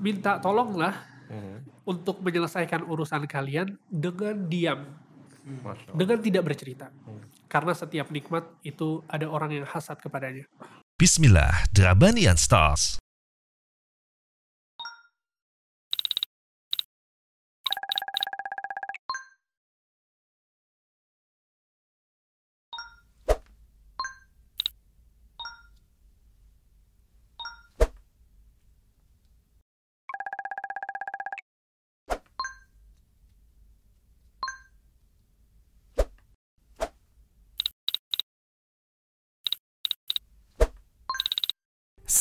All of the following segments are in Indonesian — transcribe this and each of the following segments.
minta tolonglah Mhm. untuk menyelesaikan urusan kalian dengan diam, Allah. dengan tidak bercerita. Karena setiap nikmat itu ada orang yang hasad kepadanya. Bismillah, Drabanian Stars.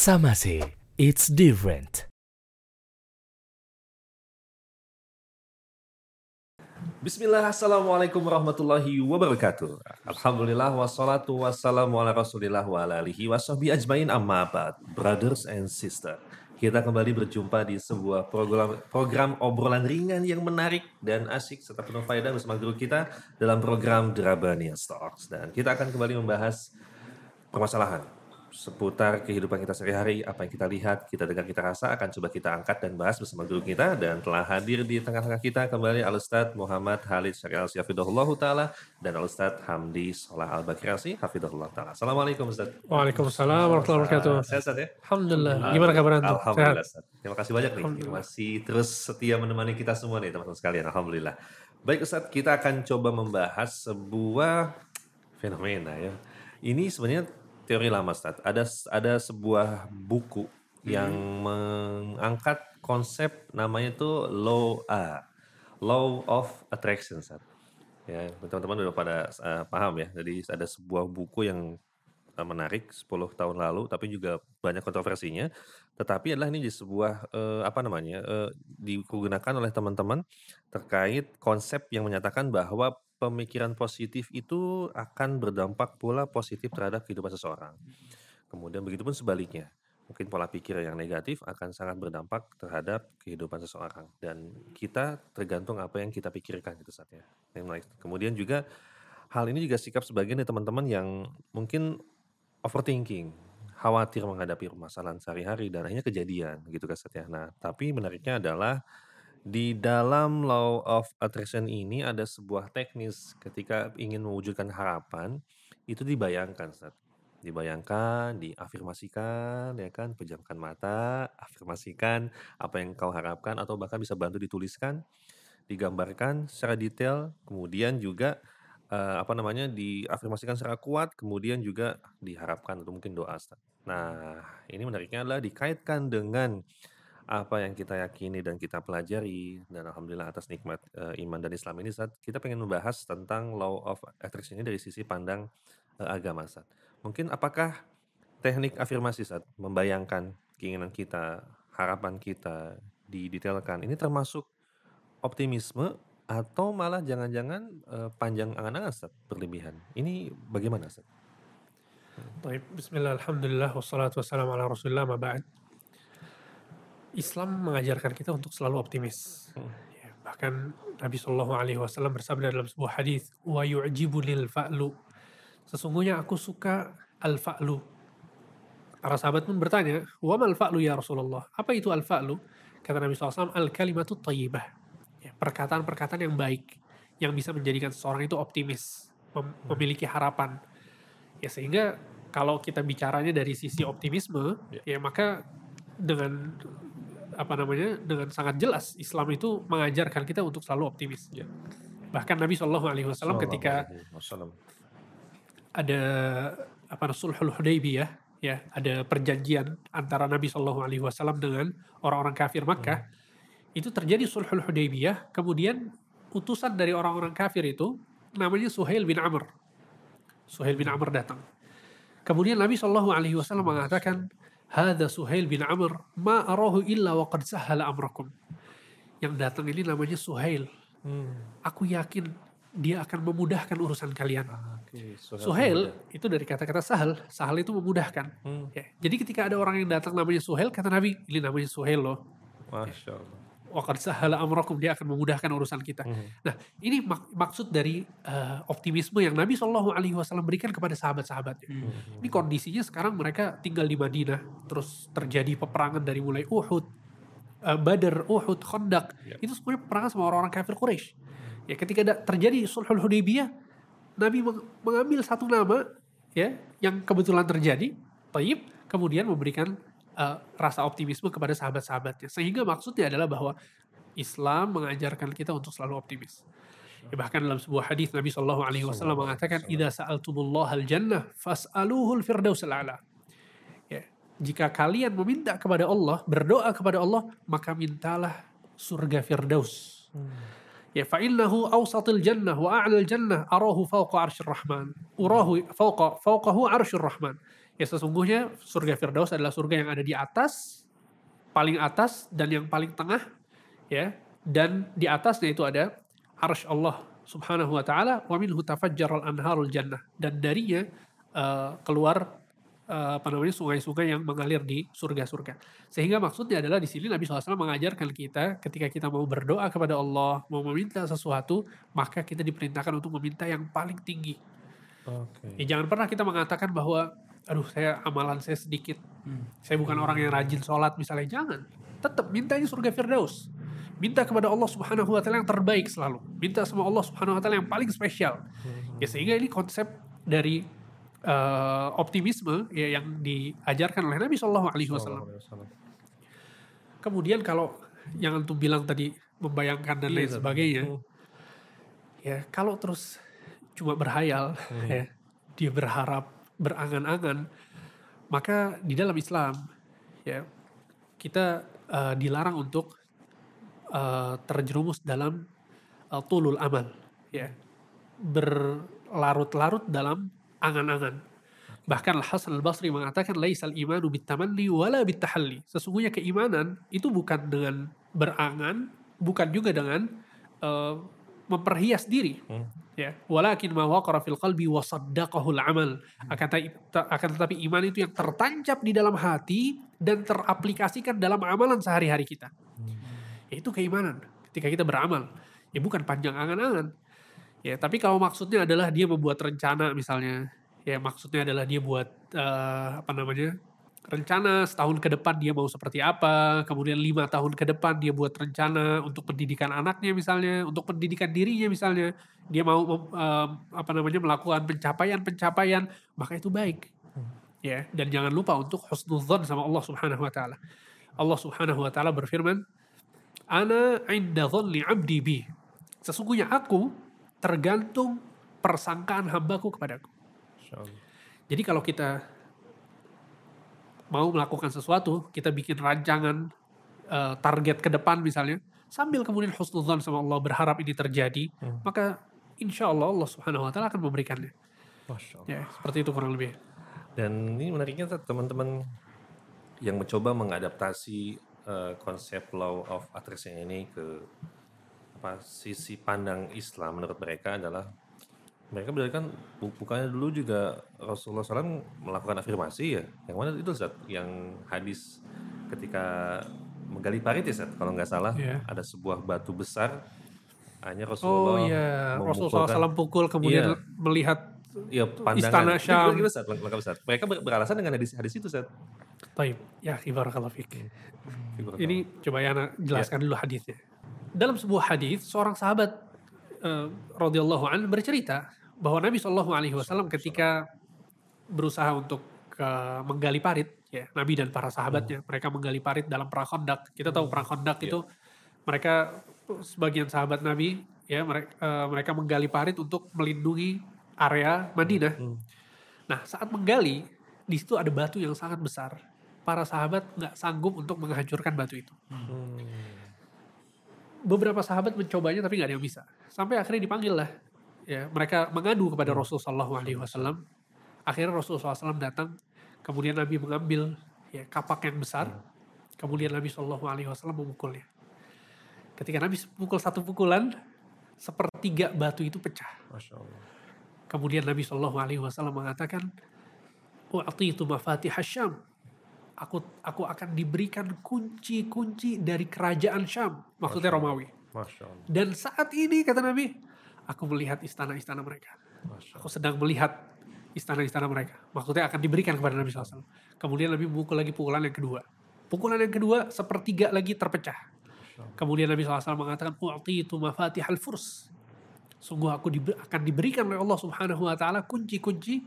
Samase, it's different. Bismillah, Assalamualaikum warahmatullahi wabarakatuh. Alhamdulillah, wassalatu wassalamu ala rasulillah wa ala alihi wa ajmain amma ba'd. Brothers and sister, kita kembali berjumpa di sebuah program, program obrolan ringan yang menarik dan asik serta penuh faedah bersama guru kita dalam program Drabania Stocks. Dan kita akan kembali membahas permasalahan seputar kehidupan kita sehari-hari, apa yang kita lihat, kita dengar, kita rasa akan coba kita angkat dan bahas bersama guru kita dan telah hadir di tengah-tengah kita kembali Al Muhammad Halid Syarial Syafidullah Ta'ala dan Al Hamdi Solah Al Bakirasi Hafidullah Ta'ala. Assalamualaikum Ustadz. Waalaikumsalam warahmatullahi wabarakatuh. Sehat Ustadz ya? Alhamdulillah. Gimana kabar antum? Alhamdulillah? Ustadz. Terima kasih banyak nih. Masih terus setia menemani kita semua nih teman-teman sekalian. Alhamdulillah. Baik Ustadz, kita akan coba membahas sebuah fenomena ya. Ini sebenarnya teori lama Ustadz. Ada ada sebuah buku yang mengangkat konsep namanya itu law A. Law of Attraction Ustadz. Ya, teman-teman udah pada eh, paham ya. Jadi ada sebuah buku yang eh, menarik 10 tahun lalu tapi juga banyak kontroversinya. Tetapi adalah ini di sebuah eh, apa namanya? eh, digunakan oleh teman-teman terkait konsep yang menyatakan bahwa pemikiran positif itu akan berdampak pula positif terhadap kehidupan seseorang. Kemudian begitu pun sebaliknya. Mungkin pola pikir yang negatif akan sangat berdampak terhadap kehidupan seseorang dan kita tergantung apa yang kita pikirkan gitu saat ya. Yang menarik. Kemudian juga hal ini juga sikap sebagian dari teman-teman yang mungkin overthinking, khawatir menghadapi permasalahan sehari-hari dan akhirnya kejadian gitu kan. Nah, tapi menariknya adalah di dalam law of attraction ini ada sebuah teknis ketika ingin mewujudkan harapan itu dibayangkan Ustadz. Dibayangkan, diafirmasikan, ya kan, pejamkan mata, afirmasikan apa yang kau harapkan atau bahkan bisa bantu dituliskan, digambarkan secara detail, kemudian juga eh, apa namanya diafirmasikan secara kuat, kemudian juga diharapkan atau mungkin doa. Ustaz. Nah, ini menariknya adalah dikaitkan dengan apa yang kita yakini dan kita pelajari dan alhamdulillah atas nikmat eh, iman dan Islam ini Ustaz, kita pengen membahas tentang law of attraction ini dari sisi pandang eh, agama Ustaz. Mungkin apakah teknik afirmasi Ustaz membayangkan keinginan kita, harapan kita didetailkan ini termasuk optimisme atau malah jangan-jangan eh, panjang angan-angan Ustaz, berlebihan. Ini bagaimana Ustaz? Baik, Bismillah, Alhamdulillah, wassalatu wassalamu ala rasulillah, ma ba'd. Islam mengajarkan kita untuk selalu optimis. Hmm. Ya, bahkan Nabi Shallallahu Alaihi Wasallam bersabda dalam sebuah hadis, wa yu'jibunil fa'lu. Sesungguhnya aku suka al-fa'lu. Para sahabat pun bertanya, wa mal fa'lu ya Rasulullah? Apa itu al-fa'lu? Kata Nabi SAW, al-kalimatu tayyibah. Ya, perkataan-perkataan yang baik, yang bisa menjadikan seseorang itu optimis, mem- memiliki harapan. Ya sehingga kalau kita bicaranya dari sisi optimisme, ya maka dengan apa namanya dengan sangat jelas Islam itu mengajarkan kita untuk selalu optimis. Ya. Bahkan Nabi Shallallahu Alaihi Wasallam ketika Wasallam. ada apa sulhul Hudaybiyah ya ada perjanjian antara Nabi Shallallahu Alaihi Wasallam dengan orang-orang kafir Makkah itu terjadi sulhul Hudaybiyah kemudian utusan dari orang-orang kafir itu namanya Suhail bin Amr Suhail bin Amr datang kemudian Nabi Shallallahu Alaihi Wasallam mengatakan Hada Suhail bin Amr ma arahu illa wa qad sahala amrakum yang datang ini namanya Suhail Hmm. aku yakin dia akan memudahkan urusan kalian Oke, Suhail itu dari kata-kata sahal. Sahal itu memudahkan. Hmm. Ya. Jadi ketika ada orang yang datang namanya Suhail, kata Nabi, ini namanya Suhail loh. Masya Allah. Waqad sahala amrakum, dia akan memudahkan urusan kita. Hmm. Nah, ini mak- maksud dari eh, optimisme yang Nabi Shallallahu Alaihi Wasallam berikan kepada sahabat-sahabatnya. Ini kondisinya sekarang mereka tinggal di Madinah, terus terjadi peperangan dari mulai Uhud, eh, Badr, Uhud, Khandaq, Ya. itu semuanya peperangan sama orang-orang kafir Quraisy. Ya, ketika ada, terjadi Sulhul Hudaybiyah, Nabi meng- mengambil satu nama ya yang kebetulan terjadi, Taib, kemudian memberikan eh, rasa optimisme kepada sahabat-sahabatnya. Sehingga maksudnya adalah bahwa Islam mengajarkan kita untuk selalu optimis. Ya, bahkan dalam sebuah hadis Nabi Shallallahu Alaihi Wasallam mengatakan, "Idza sa'altumullah al-jannah fas'aluhu al-firdaus al-a'la." Ya, jika kalian meminta kepada Allah, berdoa kepada Allah, maka mintalah surga Firdaus. Ya, fa innahu awsatil jannah wa a'lal jannah arahu fawqa arsyir rahman. Urahu fawqa fawqahu arsyir rahman. Ya sesungguhnya surga Firdaus adalah surga yang ada di atas, paling atas dan yang paling tengah, ya. Dan di atasnya itu ada arsy Allah Subhanahu wa taala wa minhu tafajjaral anharul jannah dan darinya eh, keluar eh, apa namanya sungai-sungai yang mengalir di surga-surga. Sehingga maksudnya adalah di sini Nabi SAW mengajarkan kita ketika kita mau berdoa kepada Allah, mau meminta sesuatu, maka kita diperintahkan untuk meminta yang paling tinggi. Oke. Ya, jangan pernah kita mengatakan bahwa, aduh saya amalan saya sedikit, saya bukan orang yang rajin sholat misalnya. Jangan, tetap mintanya surga Firdaus. Minta kepada Allah Subhanahu Wa Taala yang terbaik selalu. Minta sama Allah Subhanahu Wa Taala yang paling spesial. Ya sehingga ini konsep dari eh, optimisme ya yang diajarkan oleh Nabi Shallallahu Alaihi Wasallam. Kemudian kalau yang antum bilang tadi membayangkan dan Iya, lain Ustaz. sebagainya, Hmm. ya kalau terus cuma berhayal, ya dia berharap berangan-angan, maka di dalam Islam ya kita eh, dilarang untuk eh, terjerumus dalam eh, tulul amal, ya berlarut-larut dalam angan-angan. Bahkan Al-Hasan Al-Basri mengatakan laisal imanu bitamanni wala bitahalli. Sesungguhnya keimanan itu bukan dengan berangan, bukan juga dengan eh, memperhias diri. Ya, walakin ma waqara fil qalbi wa saddaqahu. Akan, ta- akan tetapi iman itu yang tertancap di dalam hati dan teraplikasikan dalam amalan sehari-hari kita. Yaitu keimanan. Ketika kita beramal, ya bukan panjang angan-angan. Ya, tapi kalau maksudnya adalah dia membuat rencana misalnya, ya maksudnya adalah dia buat eh, apa namanya rencana setahun ke depan dia mau seperti apa, kemudian lima tahun ke depan dia buat rencana untuk pendidikan anaknya misalnya, untuk pendidikan dirinya misalnya, dia mau eh, apa namanya melakukan pencapaian-pencapaian, maka itu baik. Ya, dan jangan lupa untuk husnudzon sama Allah Subhanahu wa taala. Allah Subhanahu wa taala berfirman, "Ana 'inda dhanni 'abdi bi." Sesungguhnya aku tergantung persangkaan hambaku kepadaku. Jadi kalau kita mau melakukan sesuatu, kita bikin rancangan eh, target ke depan misalnya, sambil kemudian husnudzon sama Allah berharap ini terjadi, maka insya Allah Allah Subhanahu Wa Taala akan memberikannya. Masya Allah. Ya, seperti itu kurang lebih. Dan ini menariknya teman-teman yang mencoba mengadaptasi eh, konsep law of attraction ini ke apa sisi pandang Islam menurut mereka adalah mereka berarti kan bu- bukannya dulu juga Rasulullah SAW melakukan afirmasi ya yang mana itu Ustaz yang hadis ketika menggali parit ya Ustaz kalau nggak salah Iya. ada sebuah batu besar hanya Oh Rasulullah iya, memukulkan- Rasulullah SAW pukul kemudian Iya. melihat Iya, pandangan. Istana Syam. gimana, Ustaz? Lengkap, Ustaz. Mereka ber- beralasan dengan hadis hadis itu, Ustaz. Taib. Ya, ibarakallah fik. Figur Ini coba ya Ana jelaskan dulu hadisnya. Dalam sebuah hadis, seorang sahabat eh, radhiyallahu an bercerita bahwa Nabi Shallallahu Alaihi Wasallam ketika berusaha untuk ke- menggali parit, ya Nabi dan para sahabatnya, mereka menggali parit dalam perang Khandaq. Kita tahu perang Khandaq itu mereka sebagian sahabat Nabi, ya mereka, mereka menggali parit untuk melindungi area Madinah. Nah, saat menggali, di situ ada batu yang sangat besar. Para sahabat nggak sanggup untuk menghancurkan batu itu. Beberapa sahabat mencobanya tapi nggak ada yang bisa. Sampai akhirnya dipanggil lah. Ya, mereka mengadu kepada Rasul Shallallahu Alaihi Wasallam. Akhirnya Rasul SAW datang. Kemudian Nabi mengambil ya kapak yang besar. Kemudian Nabi Shallallahu Alaihi Wasallam memukulnya. Ketika Nabi pukul satu pukulan, sepertiga batu itu pecah. Masya Allah. Kemudian Nabi Shallallahu Alaihi Wasallam mengatakan, itu mafatih Syam. Aku aku akan diberikan kunci-kunci dari kerajaan Syam, maksudnya Romawi. Masya Allah. Dan saat ini kata Nabi, aku melihat istana-istana mereka. Aku sedang melihat istana-istana mereka. Maksudnya akan diberikan kepada Nabi SAW. Kemudian Nabi memukul lagi pukulan yang kedua. Pukulan yang kedua, sepertiga lagi terpecah. Kemudian Nabi SAW mengatakan, U'titu mafatihal furs. Sungguh aku dibe- akan diberikan oleh Allah Subhanahu Wa Taala kunci-kunci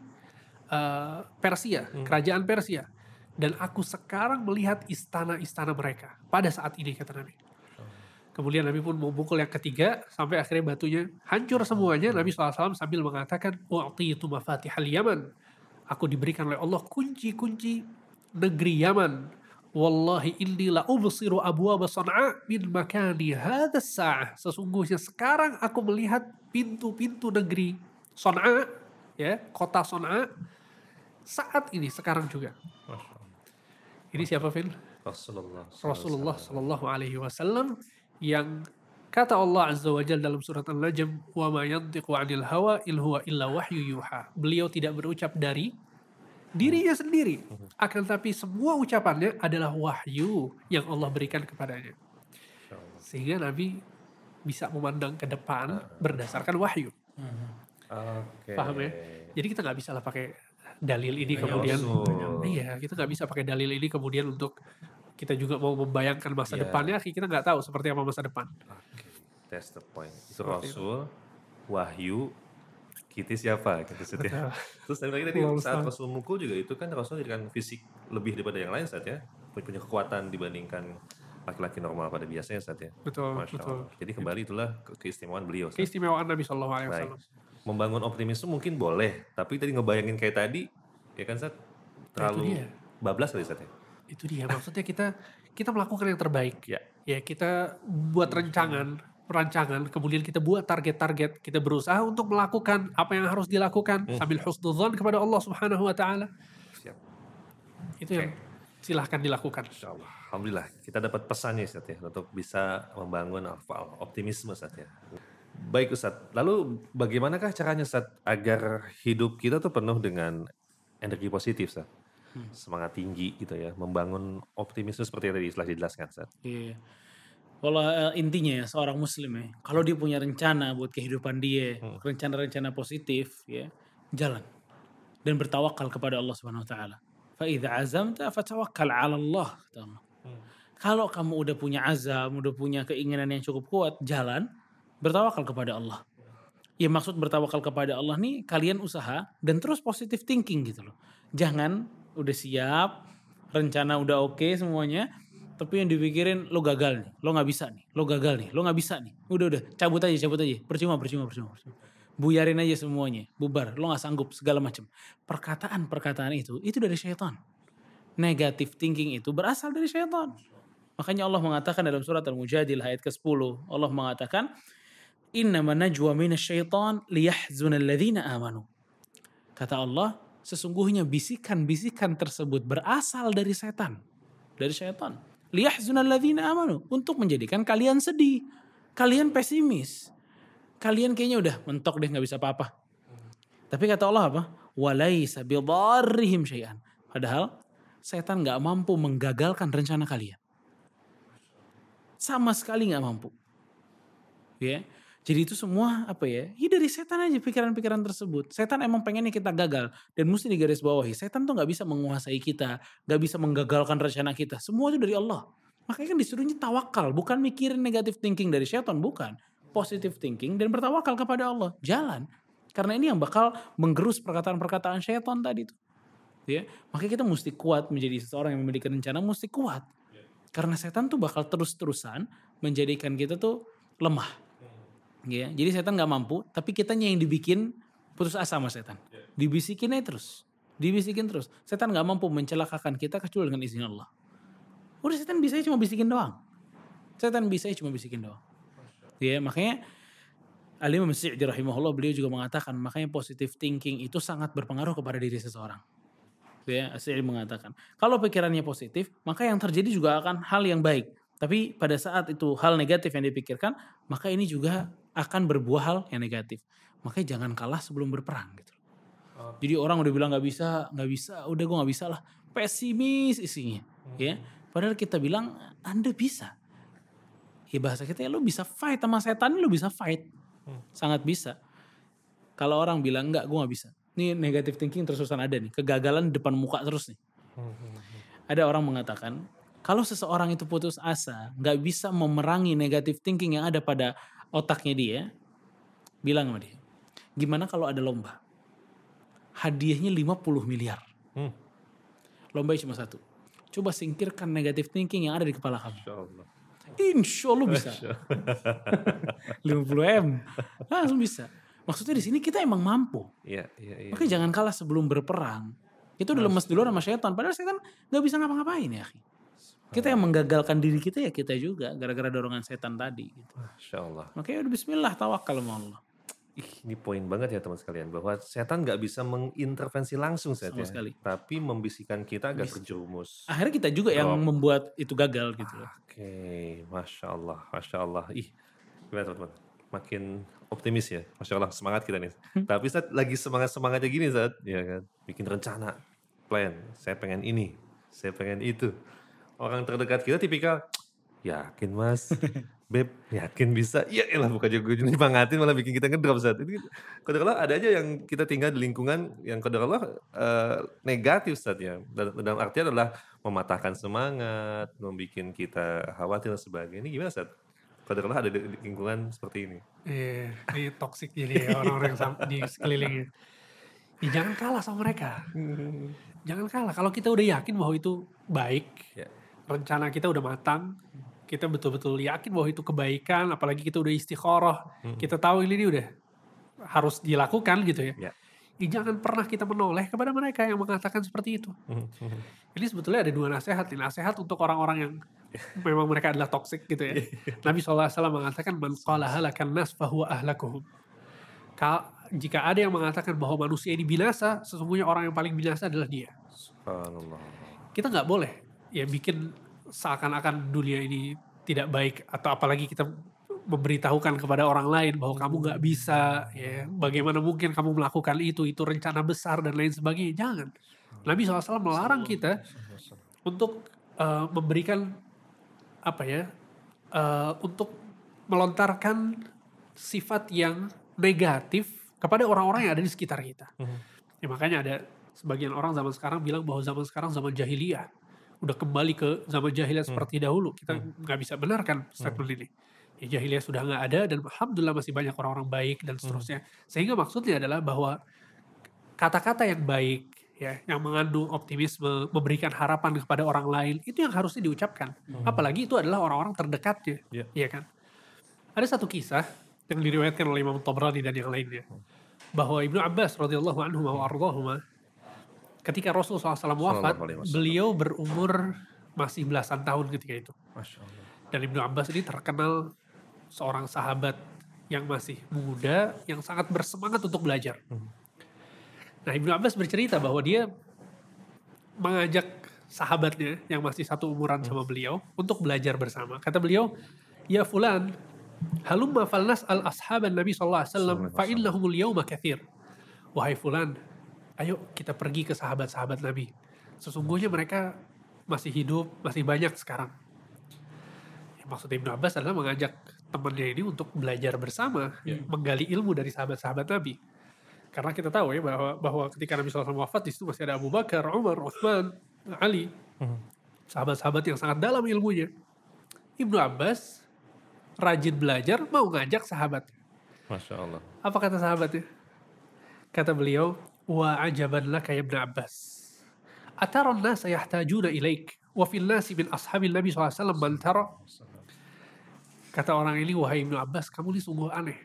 eh, Persia, kerajaan Persia. Dan aku sekarang melihat istana-istana mereka pada saat ini kata Nabi. Kemudian Nabi pun memukul yang ketiga sampai akhirnya batunya hancur semuanya. Nabi SAW sambil mengatakan, U'titu mafatihal Yaman. Aku diberikan oleh Allah kunci-kunci negeri Yaman. Wallahi inni la ubsiru abwaba Sana'a min makani hadha sa'ah. Sesungguhnya sekarang aku melihat pintu-pintu negeri Sana'a, ya, kota Sana'a saat ini sekarang juga. Ini siapa Phil? Rasulullah. Rasulullah Shallallahu Alaihi Wasallam yang kata Allah Azza wa Jalla dalam surat An-Najm wa ma yantiqu 'anil hawa il huwa illa wahyu yuha. Beliau tidak berucap dari dirinya sendiri, akan tapi semua ucapannya adalah wahyu yang Allah berikan kepadanya. Sehingga Nabi bisa memandang ke depan berdasarkan wahyu. Oke. Paham ya? Jadi kita nggak bisa lah pakai dalil ini kemudian Rasul. iya kita nggak bisa pakai dalil ini kemudian untuk kita juga mau membayangkan masa Iya. depannya kita nggak tahu seperti apa masa depan Oke, That's the point. Itu. Rasul, Wahyu, kita siapa? Gitu Seth, ya. Betul. Terus tadi lagi tadi saat. Rasul mukul juga itu kan Rasul jadikan fisik lebih daripada yang lain saat ya. Punya kekuatan dibandingkan laki-laki normal pada biasanya saat ya. betul Masya betul Allah. Jadi kembali itulah ke- keistimewaan beliau. Sat. keistimewaan Nabi Shallallahu Alaihi. Wasallam Membangun optimisme mungkin boleh, tapi tadi ngebayangin kayak tadi, ya kan Sat? Terlalu dia. bablas kali Sat ya? Itu dia maksudnya kita kita melakukan yang terbaik Ya. ya kita buat rancangan perancangan kemudian kita buat target-target kita berusaha untuk melakukan apa yang harus dilakukan Hmm. sambil husnudzon kepada Allah Subhanahu Wa Taala Siap. itu yang silahkan dilakukan Insya Allah. Alhamdulillah kita dapat pesannya Ustaz ya untuk bisa membangun alfa optimisme Ustaz ya. Baik Ustaz, lalu bagaimanakah caranya Ustaz agar hidup kita tuh penuh dengan energi positif Semangat tinggi gitu ya, membangun optimisme seperti yang tadi telah dijelaskan. Iya. Kalau eh, intinya ya seorang muslim ya, kalau dia punya rencana buat kehidupan dia, rencana-rencana positif ya, jalan dan bertawakal kepada Allah Subhanahu wa taala. Fa idza azamta fatawakkal 'ala Allah Allah. Kalau kamu udah punya azam, udah punya keinginan yang cukup kuat, jalan bertawakal kepada Allah. Ya maksud bertawakal kepada Allah nih kalian usaha dan terus positive thinking gitu loh. Jangan udah siap, rencana udah oke semuanya, tapi yang dipikirin lo gagal nih, lo nggak bisa nih, lo gagal nih, lo nggak bisa nih. Udah udah cabut aja, cabut aja, percuma, percuma, percuma. percuma. Buyarin aja semuanya, bubar, lo nggak sanggup segala macam. Perkataan-perkataan itu, itu dari syaitan. Negative thinking itu berasal dari syaitan. Makanya Allah mengatakan dalam surat Al-Mujadilah ayat ke-10, Allah mengatakan, Innama najwa minasyaitan liyahzuna alladhina amanu. Kata Allah, sesungguhnya bisikan-bisikan tersebut berasal dari setan. Dari syaitan. Liyahzuna alladhina amanu. Untuk menjadikan kalian sedih. Kalian pesimis. Kalian kayaknya udah mentok deh nggak bisa apa-apa. Tapi kata Allah apa? Walaysa bidarrihim syai'an. Padahal setan nggak mampu menggagalkan rencana kalian. Sama sekali nggak mampu. Ya. Jadi itu semua apa ya? Ya dari setan aja pikiran-pikiran tersebut. Setan emang pengennya kita gagal dan mesti digaris bawahi. Setan tuh nggak bisa menguasai kita, nggak bisa menggagalkan rencana kita. Semua itu dari Allah. Makanya kan disuruhnya tawakal, bukan mikirin negative thinking dari setan, bukan. Positive thinking dan bertawakal kepada Allah. Jalan. Karena ini yang bakal menggerus perkataan-perkataan setan tadi tuh. Ya, makanya kita mesti kuat menjadi seseorang yang memiliki rencana mesti kuat. Karena setan tuh bakal terus-terusan menjadikan kita tuh lemah. Ya, jadi setan nggak mampu, tapi kitanya yang dibikin putus asa sama setan. Dibisikin aja terus, dibisikin terus. Setan nggak mampu mencelakakan kita kecuali dengan izin Allah. Udah setan bisa cuma bisikin doang. Setan bisa cuma bisikin doang. Ya, makanya Ali Imam Syi'di rahimahullah beliau juga mengatakan makanya positive thinking itu sangat berpengaruh kepada diri seseorang. Ya, Syi'di mengatakan kalau pikirannya positif maka yang terjadi juga akan hal yang baik. Tapi pada saat itu hal negatif yang dipikirkan maka ini juga akan berbuah hal yang negatif. Makanya jangan kalah sebelum berperang gitu. Jadi orang udah bilang nggak bisa, nggak bisa, udah gue nggak bisa lah. Pesimis isinya, ya. Padahal kita bilang Anda bisa. Ya bahasa kita ya lu bisa fight sama setan, lu bisa fight. Sangat bisa. Kalau orang bilang enggak, gue nggak bisa. Ini negative thinking terus-terusan ada nih. Kegagalan depan muka terus nih. Ada orang mengatakan Kalau seseorang itu putus asa, nggak bisa memerangi negative thinking yang ada pada otaknya dia, bilang sama dia, gimana kalau ada lomba? Hadiahnya 50 miliar. Hmm. Lombanya cuma satu. Coba singkirkan negative thinking yang ada di kepala kamu. Insya Allah. Insya Allah bisa. 50 M. Langsung bisa. Maksudnya di sini kita emang mampu. Iya, iya, iya. Makanya jangan kalah sebelum berperang. Itu udah lemes duluan sama setan. Padahal setan gak bisa ngapa-ngapain ya. Kita yang menggagalkan diri kita ya kita juga. Gara-gara dorongan setan tadi. Gitu. Masya Allah. Makanya udah bismillah tawakal sama Allah. Ih, ini poin banget ya teman sekalian bahwa setan nggak bisa mengintervensi langsung set Sama ya, sekali. tapi membisikkan kita agar Bis- terjerumus. Akhirnya kita juga yang Drop. membuat itu gagal gitu. Oke, masya Allah, masya Allah. Ih, gimana teman-teman? Makin optimis ya, masya Allah semangat kita nih. Tapi saat lagi semangat semangatnya gini saat, ya kan, bikin rencana, plan. Saya pengen ini, saya pengen itu. Orang terdekat kita tipikal, yakin mas, beb, yakin bisa. Ya elah bukan juga gue nyemangatin malah bikin kita ngedrop saat ini. Kadang ada aja yang kita tinggal di lingkungan yang kadang eh, negatif saat ya. Dan dalam artian adalah mematahkan semangat, membuat kita khawatir dan sebagainya. Ini gimana saat? Kadang ada di lingkungan seperti ini. Iya, ini toxic jadi ya orang-orang yang di sekelilingnya. Ya, jangan kalah sama mereka. Jangan kalah. Kalau kita udah yakin bahwa itu baik, Ya. Rencana kita udah matang, kita betul-betul yakin bahwa itu kebaikan, apalagi kita udah istikharah, kita tahu ini, ini udah harus dilakukan gitu ya. Ya, jangan pernah kita menoleh kepada mereka yang mengatakan seperti itu. Ini sebetulnya ada dua nasihat nih. Nasihat untuk orang-orang yang memang mereka adalah toxic gitu ya. Nabi SAW mengatakan, Man qala halakan nas fahuwa ahlakuhum. Ka- Jika ada yang mengatakan bahwa manusia ini binasa, sesungguhnya orang yang paling binasa adalah dia. Subhanallah. Kita nggak boleh ya bikin seakan-akan dunia ini tidak baik atau apalagi kita memberitahukan kepada orang lain bahwa kamu nggak bisa ya bagaimana mungkin kamu melakukan itu itu rencana besar dan lain sebagainya. Jangan. Nabi SAW melarang kita untuk eh, memberikan apa ya eh, untuk melontarkan sifat yang negatif kepada orang-orang yang ada di sekitar kita. Ya, makanya ada sebagian orang zaman sekarang bilang bahwa zaman sekarang zaman jahiliyah udah kembali ke zaman jahiliyah seperti dahulu. Kita nggak bisa benarkan statement ini ya jahiliyah sudah nggak ada dan alhamdulillah masih banyak orang-orang baik dan seterusnya. Sehingga maksudnya adalah bahwa kata-kata yang baik ya yang mengandung optimisme memberikan harapan kepada orang lain itu yang harusnya diucapkan. Apalagi itu adalah orang-orang terdekatnya Iya. ya kan? Ada satu kisah yang diriwayatkan oleh Imam Tabrani dan yang lainnya bahwa Ibnu Abbas radhiyallahu anhu wa ardhahuma ketika Rasulullah SAW wafat Sallallahu alaihi wasallam. beliau berumur masih belasan tahun ketika itu Masya Allah. dan Ibnu Abbas ini terkenal seorang sahabat yang masih muda, yang sangat bersemangat untuk belajar. Nah Ibnu Abbas bercerita bahwa dia mengajak sahabatnya yang masih satu umuran sama beliau untuk belajar bersama. Kata beliau, Ya fulan, halumma falnas al ashaban Nabi SAW, fa innahumul yawma kathir. Wahai fulan, ayo kita pergi ke sahabat-sahabat Nabi. Sesungguhnya mereka masih hidup, masih banyak sekarang. Ya, maksud Ibnu Abbas adalah mengajak temannya ini untuk belajar bersama, menggali ilmu dari sahabat-sahabat Nabi. Karena kita tahu ya bahwa bahwa ketika Nabi SAW wafat di situ masih ada Abu Bakar, Umar, Uthman, Ali, sahabat-sahabat yang sangat dalam ilmunya. Ibnu Abbas rajin belajar mau ngajak sahabat. Masya Allah. Apa kata sahabatnya? Kata beliau, wa ajaban laka ya Ibnu Abbas. Ataron nasa yahtajuna ilaik. Wa fil nasi min ashabil Nabi SAW man tara. Kata orang ini, wahai Ibnu Abbas, kamu ini sungguh aneh.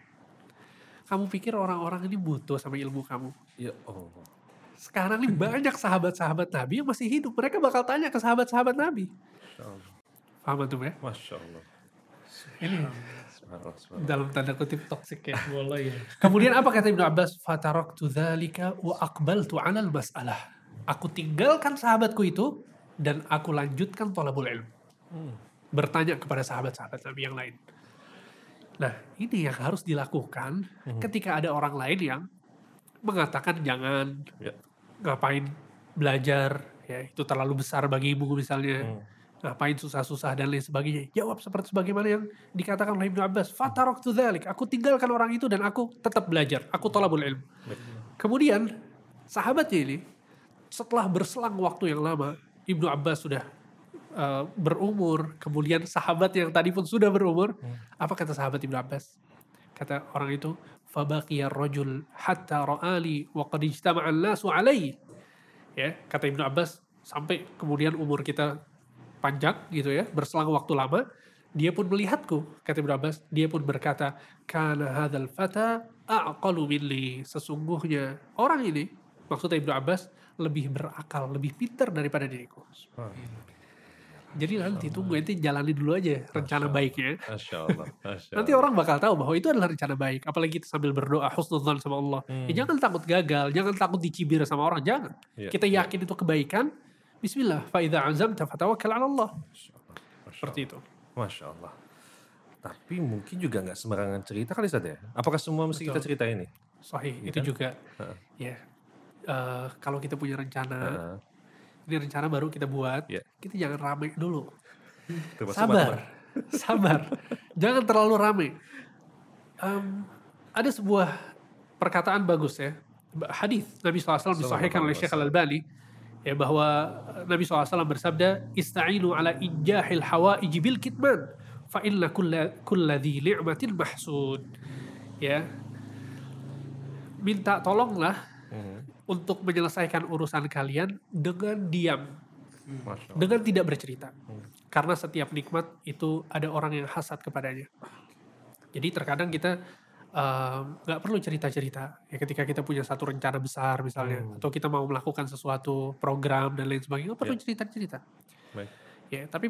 Kamu pikir orang-orang ini butuh sama ilmu kamu. Ya Allah. Sekarang ini banyak sahabat-sahabat Nabi yang masih hidup. Mereka bakal tanya ke sahabat-sahabat Nabi. Paham tuh ya? Masya Allah. Ini Subhanallah. subhanallah. dalam tanda kutip toksik ya. Boleh ya. Kemudian apa kata Ibnu Abbas? Fataraktu dzalika wa aqbaltu 'alal mas'alah. Aku tinggalkan sahabatku itu dan aku lanjutkan tolabul ilm. Bertanya kepada sahabat-sahabat Nabi yang lain. Nah, ini yang harus dilakukan ketika ada orang lain yang mengatakan jangan Ya. ngapain belajar ya itu terlalu besar bagimu misalnya. Ngapain susah-susah dan lain sebagainya. Jawab seperti sebagaimana yang dikatakan oleh Ibnu Abbas. Fataroktu dzalik. Aku tinggalkan orang itu dan aku tetap belajar. Aku tolabul ilm. Kemudian sahabatnya ini setelah berselang waktu yang lama, Ibnu Abbas sudah eh, berumur, kemudian sahabat yang tadi pun sudah berumur, Hmm. apa kata sahabat Ibnu Abbas? Kata orang itu, "Fabaqiya rajul hatta ra'ali wa qad ijtama'a alaihi." Ya, kata Ibnu Abbas, sampai kemudian umur kita panjang gitu ya, berselang waktu lama, dia pun melihatku, kata Ibnu Abbas, dia pun berkata, "Kana hadzal fata aqalu minni." Sesungguhnya orang ini, maksudnya Ibnu Abbas, lebih berakal, lebih pintar daripada diriku. Jadi nanti tunggu nanti jalani dulu aja rencana baiknya. Allah. Masya Nanti orang bakal tahu bahwa itu adalah rencana baik. Apalagi kita sambil berdoa husnudzon sama Allah. Ya jangan takut gagal, jangan takut dicibir sama orang, jangan. Iya, kita iya. yakin itu kebaikan. Bismillah, fa idza azamta fatawakkal 'ala Allah. Seperti itu. Masya Allah. Tapi mungkin juga nggak sembarangan cerita kali Ustaz ya? Apakah semua mesti kita Betul. cerita ini? Sahih, Iya itu kan? juga. Heeh. Ya. eh, kalau kita punya rencana, Heeh. ini rencana baru kita buat, Iya. kita jangan rame dulu. Sabar, teman-teman. sabar. jangan terlalu rame. Em, ada sebuah perkataan bagus ya, hadis Nabi SAW disahihkan oleh Syekh Al-Albani ya bahwa Nabi SAW bersabda ista'inu ala ijahil hawaij bil kitman fa inna kulla kulla dhi ni'matin mahsud ya minta tolonglah Mhm. untuk menyelesaikan urusan kalian dengan diam dengan tidak bercerita. Karena setiap nikmat itu ada orang yang hasad kepadanya. Jadi terkadang kita nggak perlu cerita-cerita. Ya ketika kita punya satu rencana besar misalnya, Hmm. atau kita mau melakukan sesuatu program dan lain sebagainya, nggak perlu Ya. cerita-cerita. Baik. Ya, tapi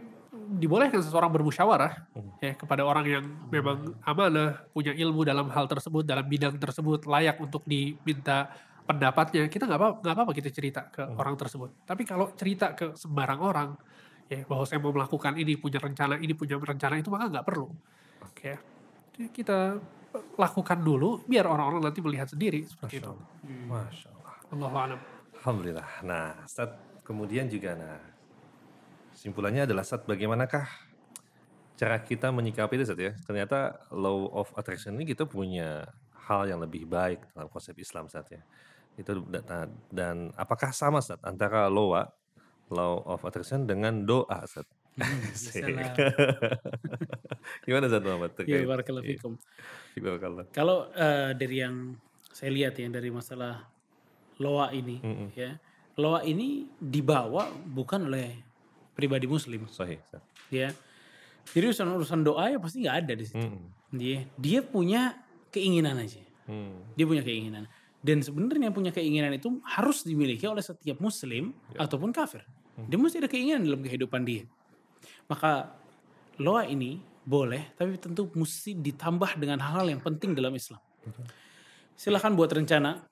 dibolehkan seseorang bermusyawarah Hmm. ya kepada orang yang memang amanah, punya ilmu dalam hal tersebut, dalam bidang tersebut, layak untuk diminta pendapatnya. Kita nggak apa nggak apa-apa kita cerita ke Hmm. orang tersebut. Tapi kalau cerita ke sembarang orang, ya bahwa saya mau melakukan ini, punya rencana ini, punya rencana itu, maka nggak perlu. Ya, Jadi kita lakukan dulu, biar orang-orang nanti melihat sendiri seperti Masya itu. Allah. Masya Allah. Alhamdulillah. Nah, Ustaz, kemudian juga nah simpulannya adalah Ustaz bagaimanakah cara kita menyikapi itu Ustaz ya? Ternyata law of attraction ini kita punya hal yang lebih baik dalam konsep Islam Ustaz ya. Itu nah, dan apakah sama Ustaz antara law law of attraction dengan doa Ustaz? Gimana Ustaz Muhammad? Ya, barakallahu. Kalau eh, dari yang saya lihat ya dari masalah loa ini, Mm-mm. ya loa ini dibawa bukan oleh pribadi muslim, Sahih. Ya. Jadi urusan urusan doa ya pasti nggak ada di situ. Mm-mm. Dia dia punya keinginan aja. Mm. Dia punya keinginan. Dan sebenarnya punya keinginan itu harus dimiliki oleh setiap muslim ataupun kafir. Dia mesti ada keinginan dalam kehidupan dia. Maka loa ini boleh, tapi tentu mesti ditambah dengan hal-hal yang penting dalam Islam. Silahkan buat rencana,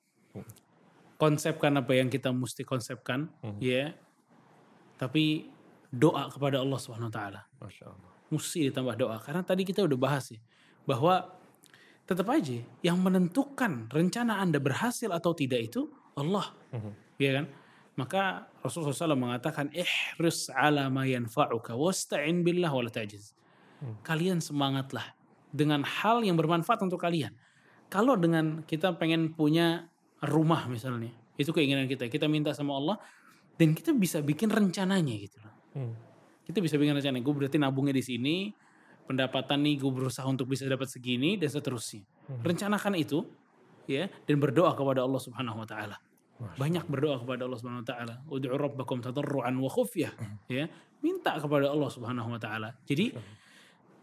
konsepkan apa yang kita mesti konsepkan, ya. Tapi doa kepada Allah Subhanahu Wa Taala. Mesti ditambah doa. Karena tadi kita udah bahas ya bahwa tetap aja yang menentukan rencana anda berhasil atau tidak itu Allah. Ya kan maka Rasulullah SAW mengatakan ihris ala ma yanfa'uka wasta'in billah wala ta'jiz. Kalian semangatlah dengan hal yang bermanfaat untuk kalian. Kalau dengan kita pengen punya rumah misalnya itu keinginan kita. Kita minta sama Allah dan kita bisa bikin rencananya gitu loh. Mm. kita bisa bikin rencana gue berarti nabungnya di sini pendapatan nih gue berusaha untuk bisa dapat segini dan seterusnya. Rencanakan itu ya dan berdoa kepada Allah Subhanahu wa taala banyak berdoa kepada Allah Subhanahu wa taala. Ud'u rabbakum tadarruan wa khufyah. Ya minta kepada Allah Subhanahu wa taala. Jadi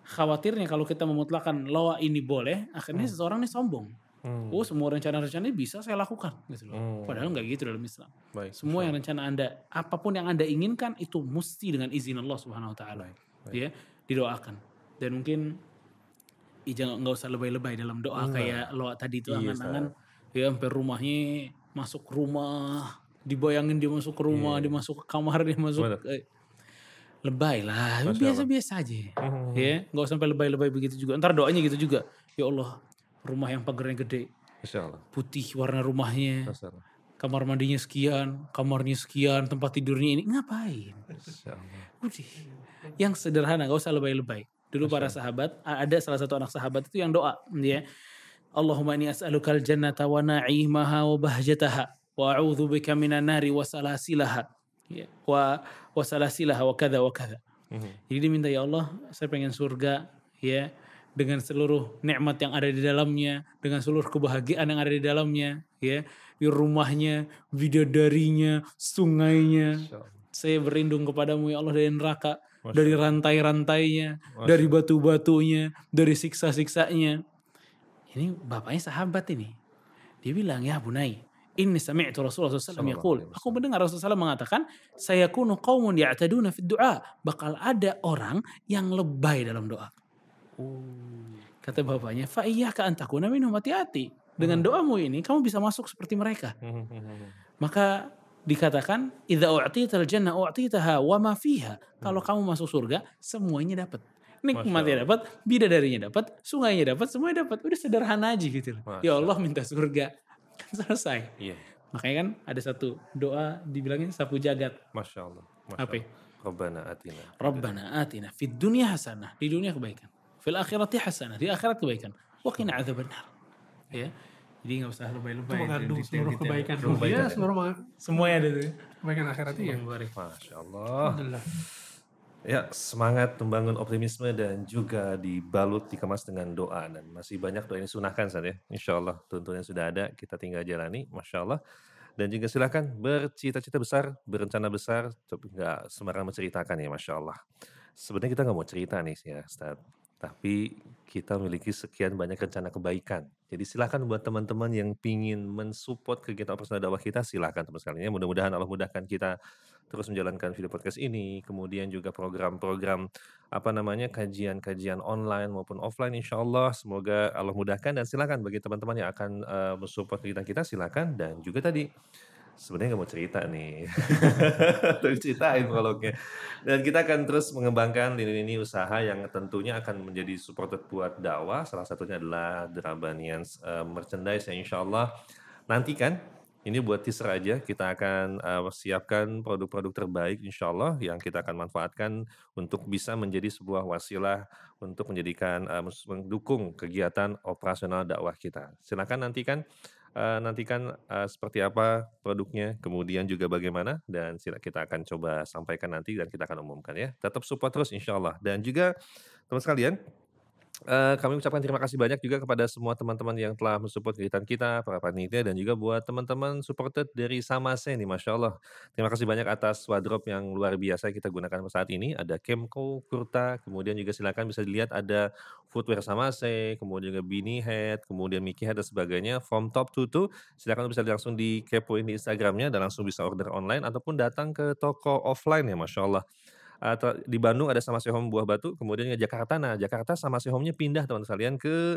khawatirnya kalau kita memutlakan lawa ini boleh akhirnya seseorang ini sombong. Mm. oh semua rencana-rencana ini bisa saya lakukan gitu loh. Hmm. padahal nggak gitu dalam Islam. Baik. semua yang rencana Anda, apa pun yang Anda inginkan itu mesti dengan izin Allah Subhanahu wa taala. Ya, didoakan. Dan mungkin jangan nggak usah lebay-lebay dalam doa Enggak. kayak lo tadi itu Iya, angan-angan. Ya sampai rumahnya masuk rumah, dibayangin dia masuk ke rumah, Iya. dia masuk ke kamar, dia masuk eh, lebay lah, Masya biasa-biasa aja. Mhm. Ya, nggak usah sampai lebay-lebay begitu juga. Ntar doanya gitu juga. Ya Allah, rumah yang pagarnya gede, Masya Allah. putih warna rumahnya, Masya Allah. kamar mandinya sekian, kamarnya sekian, tempat tidurnya ini ngapain? Masya Allah. Udah. Yang sederhana, gak usah lebay-lebay. Dulu para sahabat, ada salah satu anak sahabat itu yang doa, ya. Allahumma inni as'alukal jannata wa na'imaha wa bahjataha wa a'udzu bika minan nari wa salasilaha. Ya. Wa wasalasilah wa kada wa kada. Mhm. Jadi minta ya Allah, saya pengen surga ya dengan seluruh nikmat yang ada di dalamnya, dengan seluruh kebahagiaan yang ada di dalamnya, ya. Di rumahnya, bidadarinya, sungainya. Saya berlindung kepadamu ya Allah dari neraka, Masya dari rantai-rantainya, dari batu-batunya, dari siksa-siksanya. Ini bapaknya sahabat ini. Dia bilang, ya bunai, ini sami'tu Rasulullah SAW yaqul. Aku mendengar Rasulullah SAW mengatakan, saya kunu qawmun ya'taduna fid du'a. Bakal ada orang yang lebay dalam doa. Kata bapaknya, fa iyyaka an takuna minhum hati-hati. Dengan doamu ini kamu bisa masuk seperti mereka. Maka dikatakan idza u'tital jannah u'titaha wa ma fiha. Kalau kamu masuk surga, semuanya dapat. Nikmatnya dapat, bidadarinya dapat, sungainya dapat, semuanya dapat. Udah sederhana aja gitu. loh. Masya Ya Allah minta surga. Kan selesai. Iya. Makanya kan ada satu doa dibilangin sapu jagat. Masya Allah. Masya Apa? Allah. Rabbana atina. Rabbana atina fid dunya hasanah. Di dunia kebaikan. Fil akhirati hasanah. Di akhirat kebaikan. Wa qina adzabannar. Ya. Jadi nggak usah lebay-lebay. Itu mengandung Detail- seluruh kebaikan Seluruh dunia, kebaikan. seluruh ma- Semuanya ada tuh. kebaikan akhirat iya. Masya Allah. Alhamdulillah. Ya, semangat membangun optimisme dan juga dibalut, dikemas dengan doa. Dan masih banyak doa yang disunahkan saat ya. Insya Allah tuntunan sudah ada, kita tinggal jalani. Masya Allah. Dan juga silahkan bercita-cita besar, berencana besar, tapi nggak sembarangan menceritakan ya Masya Allah. Sebenarnya kita nggak mau cerita nih ya Ustaz. Tapi kita memiliki sekian banyak rencana kebaikan. Jadi silahkan buat teman-teman yang pingin mensupport kegiatan operasional dakwah kita, silahkan teman sekalian. ya. Mudah-mudahan Allah mudahkan kita terus menjalankan video podcast ini, kemudian juga program-program apa namanya kajian-kajian online maupun offline insya Allah semoga Allah mudahkan. Dan silakan bagi teman-teman yang akan eh, mensupport kegiatan kita silakan. Dan juga tadi sebenarnya nggak mau cerita nih. Tapi ceritain prolognya. Dan kita akan terus mengembangkan lini-lini usaha yang tentunya akan menjadi supported buat dakwah. Salah satunya adalah Drabanians eh, merchandise yang insya Allah nantikan ini buat teaser aja, kita akan uh, siapkan produk-produk terbaik insya Allah yang kita akan manfaatkan untuk bisa menjadi sebuah wasilah untuk menjadikan uh, mendukung kegiatan operasional dakwah kita. Silakan nantikan uh, nantikan uh, seperti apa produknya, kemudian juga bagaimana dan kita akan coba sampaikan nanti dan kita akan umumkan ya. Tetap support terus insya Allah dan juga teman sekalian Eh, kami ucapkan terima kasih banyak juga kepada semua teman-teman yang telah mensupport kegiatan kita, para panitia dan juga buat teman-teman supported dari Samase nih, Masya Allah. Terima kasih banyak atas wardrobe yang luar biasa kita gunakan saat ini. Ada Kemco, Kurta, kemudian juga silakan bisa dilihat ada footwear Samase, kemudian juga Beanie Head, kemudian Mickey Head dan sebagainya. From top to toe, silakan bisa langsung dikepoin di Instagramnya dan langsung bisa order online ataupun datang ke toko offline ya, Masya Allah atau di Bandung ada sama Home Buah Batu, kemudian ke Jakarta. Nah, Jakarta sama Home-nya pindah teman sekalian ke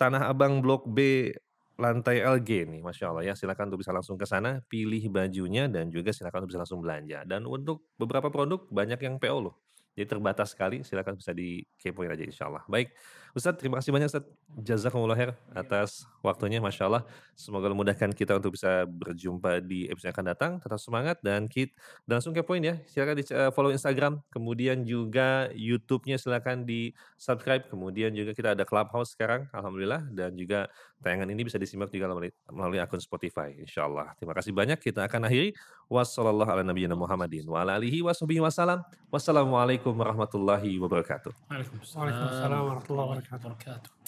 Tanah Abang Blok B lantai LG nih, Masya Allah ya. Silakan untuk bisa langsung ke sana, pilih bajunya dan juga silakan untuk bisa langsung belanja. Dan untuk beberapa produk banyak yang PO loh. Jadi terbatas sekali, silakan bisa dikepoin aja insya Allah. Baik, Ustadz terima kasih banyak Ustadz Jazakumullah khair atas waktunya Masya Allah. Semoga memudahkan kita untuk bisa berjumpa di episode yang akan datang. Tetap semangat dan kita dan langsung kepoin ya. Silakan di eh, follow Instagram, kemudian juga YouTube-nya silakan di subscribe. Kemudian juga kita ada Clubhouse sekarang, alhamdulillah. Dan juga tayangan ini bisa disimak juga melalui, melalui akun Spotify, insya Allah. Terima kasih banyak. Kita akan akhiri. Wassalamualaikum warahmatullahi wabarakatuh. Waalaikumsalam warahmatullahi wabarakatuh. Wabarakatuh.